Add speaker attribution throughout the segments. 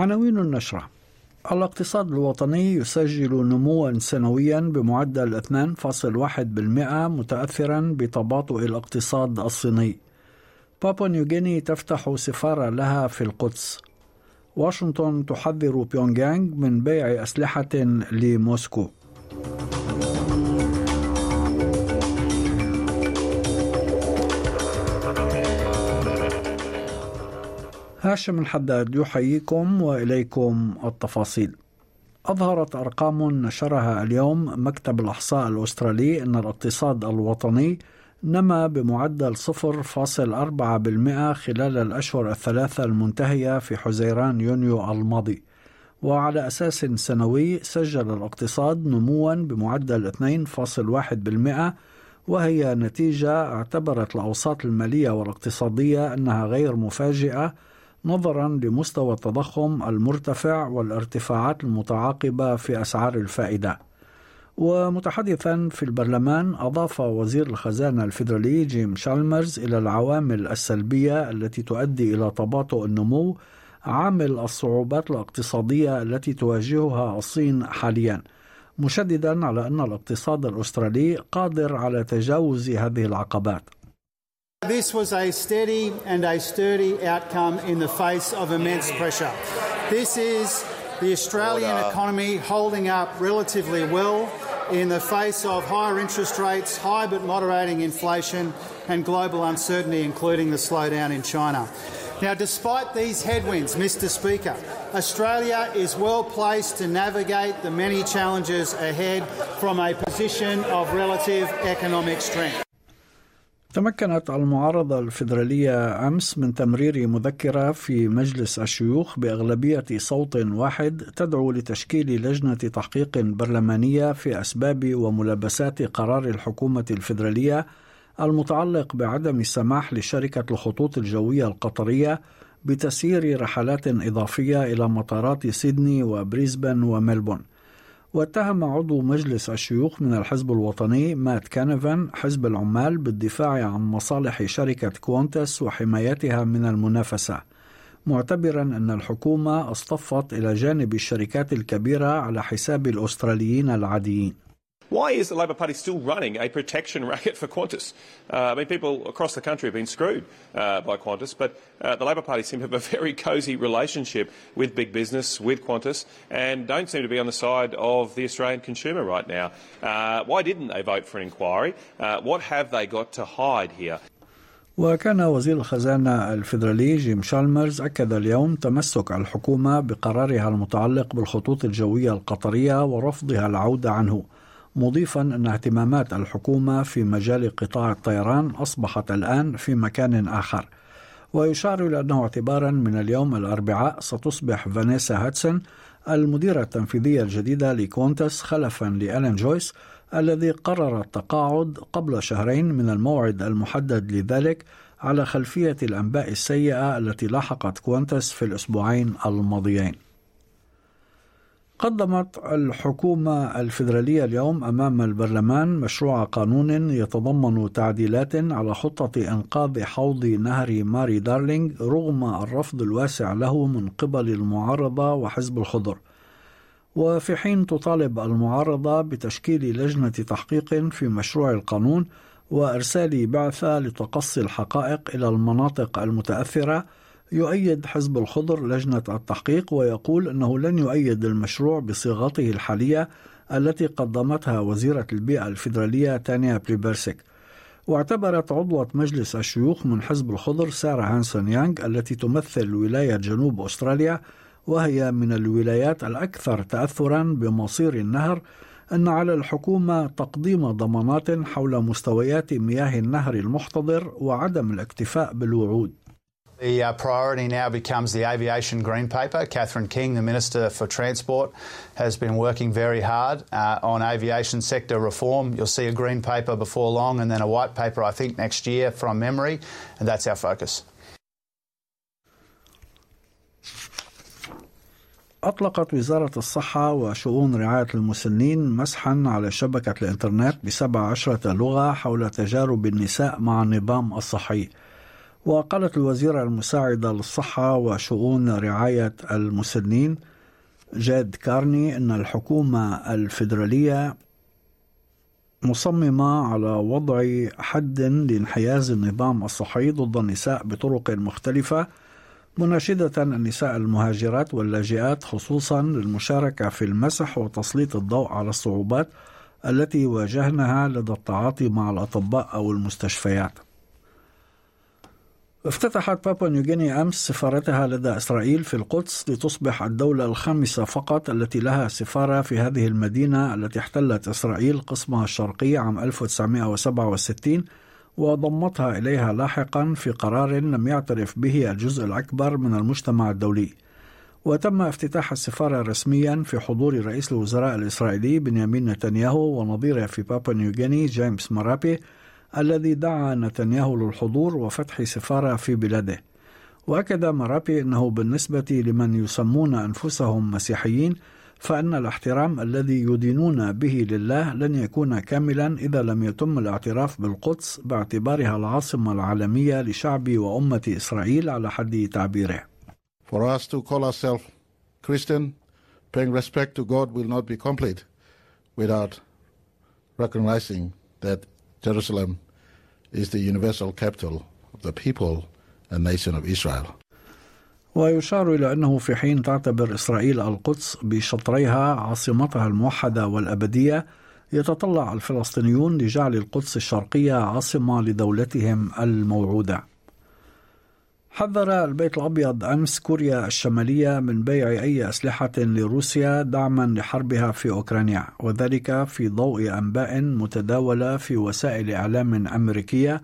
Speaker 1: عناوين النشرة. الاقتصاد الوطني يسجل نموا سنويا بمعدل 2.1% متأثرا بتباطؤ الاقتصاد الصيني. بابا نيوغيني تفتح سفارة لها في القدس. واشنطن تحذر بيونغيانغ من بيع أسلحة لموسكو. هاشم الحداد يحييكم وإليكم التفاصيل. أظهرت أرقام نشرها اليوم مكتب الأحصاء الأسترالي أن الاقتصاد الوطني نما بمعدل 0.4% خلال الأشهر الثلاثة المنتهية في حزيران يونيو الماضي. وعلى أساس سنوي سجل الاقتصاد نموا بمعدل 2.1% وهي نتيجة اعتبرت الأوساط المالية والاقتصادية أنها غير مفاجئة نظرا لمستوى التضخم المرتفع والارتفاعات المتعاقبة في أسعار الفائدة. ومتحدثا في البرلمان أضاف وزير الخزانة الفيدرالي جيم شالمرز إلى العوامل السلبية التي تؤدي إلى تباطؤ النمو عامل الصعوبات الاقتصادية التي تواجهها الصين حاليا. مشددا على أن الاقتصاد الأسترالي قادر على تجاوز هذه العقبات.
Speaker 2: This was a steady and a sturdy outcome in the face of immense pressure. This is the Australian economy holding up relatively well in the face of higher interest rates, high but moderating inflation, and global uncertainty, including the slowdown in China. Now, despite these headwinds, Mr. Speaker, Australia is well placed to navigate the many challenges ahead from a position of relative economic strength.
Speaker 1: تمكنت المعارضة الفيدرالية أمس من تمرير مذكرة في مجلس الشيوخ بأغلبية صوت واحد تدعو لتشكيل لجنة تحقيق برلمانية في أسباب وملابسات قرار الحكومة الفيدرالية المتعلق بعدم السماح لشركة الخطوط الجوية القطرية بتسيير رحلات إضافية إلى مطارات سيدني وبريسبن وملبون. واتهم عضو مجلس الشيوخ من الحزب الوطني مات كانيفان حزب العمال بالدفاع عن مصالح شركة كوانتس وحمايتها من المنافسة. معتبرا أن الحكومة اصطفت إلى جانب الشركات الكبيرة على حساب الأستراليين العاديين.
Speaker 3: Why is the Labor Party still running a protection racket for Qantas? Uh, I mean, people across the country have been screwed uh, by Qantas, but uh, the Labor Party seem to have a very cosy relationship with big business, with Qantas, and don't seem to be on the side of the Australian consumer right now. Uh, why didn't they vote for an inquiry? Uh, what have they got to hide here?
Speaker 1: وكان وزير الخزانة الفيدرالي جيم شالمرز أكد اليوم تمسك الحكومة بقرارها المتعلق بالخطوط الجوية القطرية ورفضها العودة عنه مضيفا أن اهتمامات الحكومة في مجال قطاع الطيران أصبحت الآن في مكان آخر. ويشار إلى أنه اعتبارا من اليوم الأربعاء ستصبح فانيسا هادسون المديرة التنفيذية الجديدة لكوانتاس خلفا لآلان جويس الذي قرر التقاعد قبل شهرين من الموعد المحدد لذلك على خلفية الأنباء السيئة التي لاحقت كوانتس في الأسبوعين الماضيين. قدمت الحكومة الفيدرالية اليوم أمام البرلمان مشروع قانون يتضمن تعديلات على خطة إنقاذ حوض نهر ماري دارلينغ رغم الرفض الواسع له من قبل المعارضة وحزب الخضر. وفي حين تطالب المعارضة بتشكيل لجنة تحقيق في مشروع القانون وإرسال بعثة لتقصي الحقائق إلى المناطق المتأثرة يؤيد حزب الخضر لجنة التحقيق ويقول أنه لن يؤيد المشروع بصيغته الحالية التي قدمتها وزيرة البيئة الفيدرالية تانيا بليبرسك واعتبرت عضوة مجلس الشيوخ من حزب الخضر سارة هانسون يونغ التي تمثل ولاية جنوب أستراليا وهي من الولايات الأكثر تأثرا بمصير النهر أن على الحكومة تقديم ضمانات حول مستويات مياه النهر المحتضر وعدم الاكتفاء بالوعود.
Speaker 2: The uh, priority now becomes the aviation green paper. Catherine King, the Minister for Transport, has been working very hard uh, on aviation sector reform. You'll see a green paper before long and then a white paper, I think, next year from memory, and that's our focus.
Speaker 1: أطلقت وزارة الصحة وشؤون رعاية المسنين مسحا على شبكة الإنترنت بسبع عشرة لغة حول تجارب النساء مع النظام الصحي وقالت الوزيرة المساعدة للصحة وشؤون رعاية المسنين جاد كارني أن الحكومة الفيدرالية مصممة على وضع حد لانحياز النظام الصحي ضد النساء بطرق مختلفة مناشدة النساء المهاجرات واللاجئات خصوصا للمشاركة في المسح وتسليط الضوء على الصعوبات التي واجهناها لدى التعاطي مع الأطباء أو المستشفيات. افتتحت بابا نيوغيني أمس سفارتها لدى إسرائيل في القدس لتصبح الدولة الخامسة فقط التي لها سفارة في هذه المدينة التي احتلت إسرائيل قسمها الشرقي عام 1967 وضمتها إليها لاحقا في قرار لم يعترف به الجزء الأكبر من المجتمع الدولي. وتم افتتاح السفارة رسميا في حضور رئيس الوزراء الإسرائيلي بنيامين نتنياهو ونظيره في بابا نيوغيني جيمس مرابي الذي دعا نتنياهو للحضور وفتح سفارة في بلاده وأكد مرابي أنه بالنسبة لمن يسمون أنفسهم مسيحيين فإن الاحترام الذي يدينون به لله لن يكون كاملا إذا لم يتم الاعتراف بالقدس باعتبارها العاصمة العالمية لشعب وأمة إسرائيل على حد تعبيره.
Speaker 4: For us to call ourselves Christian, paying respect to God will not be complete without recognizing that Jerusalem is the universal capital of the people and nation of Israel.
Speaker 1: ويشار إلى أنه في حين تعتبر إسرائيل القدس بشطريها عاصمتها الموحدة والأبدية يتطلع الفلسطينيون لجعل القدس الشرقية عاصمة لدولتهم الموعودة حذر البيت الأبيض أمس كوريا الشمالية من بيع أي أسلحة لروسيا دعما لحربها في أوكرانيا وذلك في ضوء أنباء متداولة في وسائل إعلام أمريكية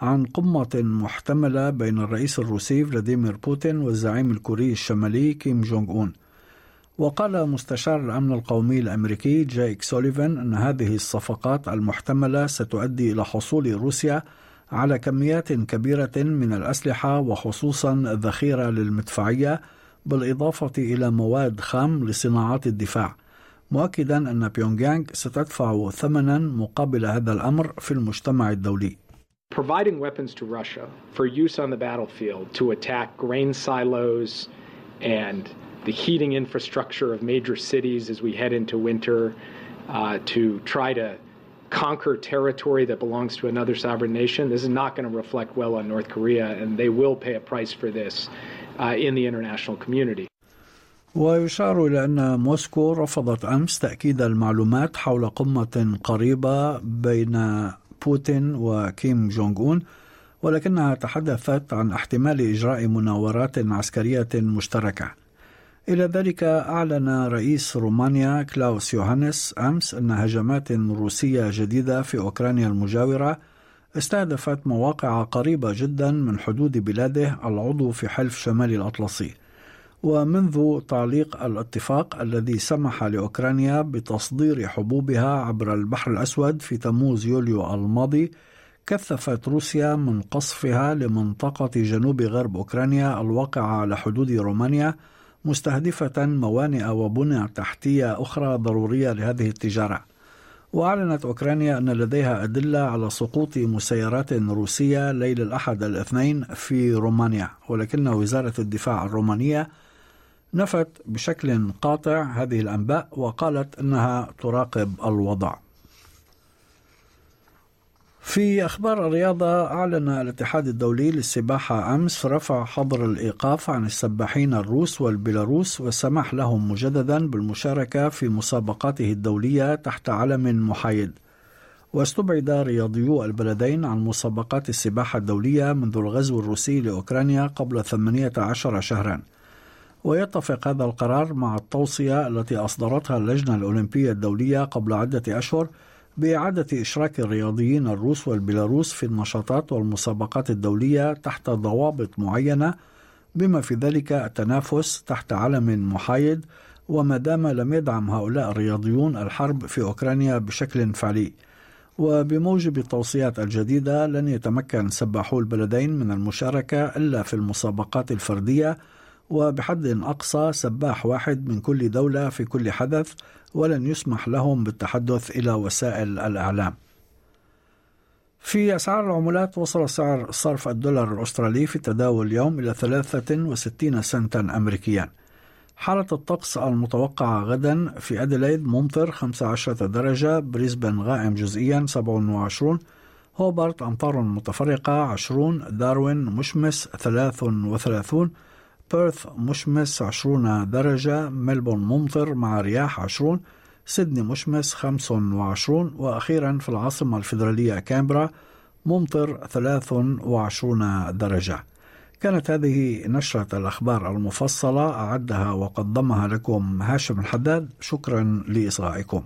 Speaker 1: عن قمة محتملة بين الرئيس الروسي فلاديمير بوتين والزعيم الكوري الشمالي كيم جونغ أون. وقال مستشار الأمن القومي الأمريكي جايك سوليفان أن هذه الصفقات المحتملة ستؤدي إلى حصول روسيا على كميات كبيرة من الأسلحة وخصوصا الذخيرة للمدفعية بالإضافة إلى مواد خام لصناعات الدفاع مؤكدا أن بيونغيانغ ستدفع ثمنا مقابل هذا الأمر في المجتمع الدولي
Speaker 5: providing weapons to Russia for use on the battlefield to attack grain silos and the heating infrastructure of major cities as we head into winter, uh, to try to conquer territory that belongs to another sovereign nation. This is not going to reflect well on North Korea, and they will pay a price for this uh, in the international community.
Speaker 1: ويشار إلى أن موسكو رفضت أمس تأكيد المعلومات حول قمة قريبة بين بوتين وكيم جونغ أون ولكنها تحدثت عن احتمال إجراء مناورات عسكرية مشتركة إلى ذلك أعلن رئيس رومانيا كلاوس يوهانس أمس أن هجمات روسية جديدة في أوكرانيا المجاورة استهدفت مواقع قريبة جدا من حدود بلاده العضو في حلف شمال الأطلسي. ومنذ تعليق الاتفاق الذي سمح لأوكرانيا بتصدير حبوبها عبر البحر الأسود في تموز يوليو الماضي كثفت روسيا من قصفها لمنطقة جنوب غرب أوكرانيا الواقعة على حدود رومانيا مستهدفة موانئ وبنى تحتية أخرى ضرورية لهذه التجارة. وأعلنت أوكرانيا أن لديها أدلة على سقوط مسيرات روسية ليل الأحد الاثنين في رومانيا. ولكن وزارة الدفاع الرومانية نفت بشكل قاطع هذه الأنباء وقالت أنها تراقب الوضع. في أخبار الرياضة أعلن الاتحاد الدولي للسباحة أمس رفع حظر الإيقاف عن السباحين الروس والبيلاروس والسماح لهم مجددا بالمشاركة في مسابقاته الدولية تحت علم محايد. واستبعد رياضيو البلدين عن مسابقات السباحة الدولية منذ الغزو الروسي لأوكرانيا قبل 18 شهراً. ويتفق هذا القرار مع التوصية التي أصدرتها اللجنة الأولمبية الدولية قبل عدة أشهر بإعادة إشراك الرياضيين الروس والبيلاروس في النشاطات والمسابقات الدولية تحت ضوابط معينة بما في ذلك التنافس تحت علم محايد وما دام لم يدعم هؤلاء الرياضيون الحرب في أوكرانيا بشكل فعلي. وبموجب التوصيات الجديدة لن يتمكن سباحو البلدين من المشاركة إلا في المسابقات الفردية وبحد أقصى سباح واحد من كل دولة في كل حدث ولن يسمح لهم بالتحدث إلى وسائل الإعلام. في أسعار العملات وصل سعر صرف الدولار الأسترالي في التداول اليوم إلى 63 سنتا أمريكيا. حالة الطقس المتوقعة غدا في أديلايد ممطر 15 درجة بريسبن غائم جزئيا 27 هوبارت أمطار متفرقة 20 داروين مشمس 33 بيرث مشمس 20 درجة ملبون ممطر مع رياح 20 سيدني مشمس 25 وأخيرا في العاصمة الفيدرالية كامبرا ممطر 23 درجة. كانت هذه نشرة الأخبار المفصلة. أعدها وقدمها لكم هاشم الحداد. شكرا لإصغائكم.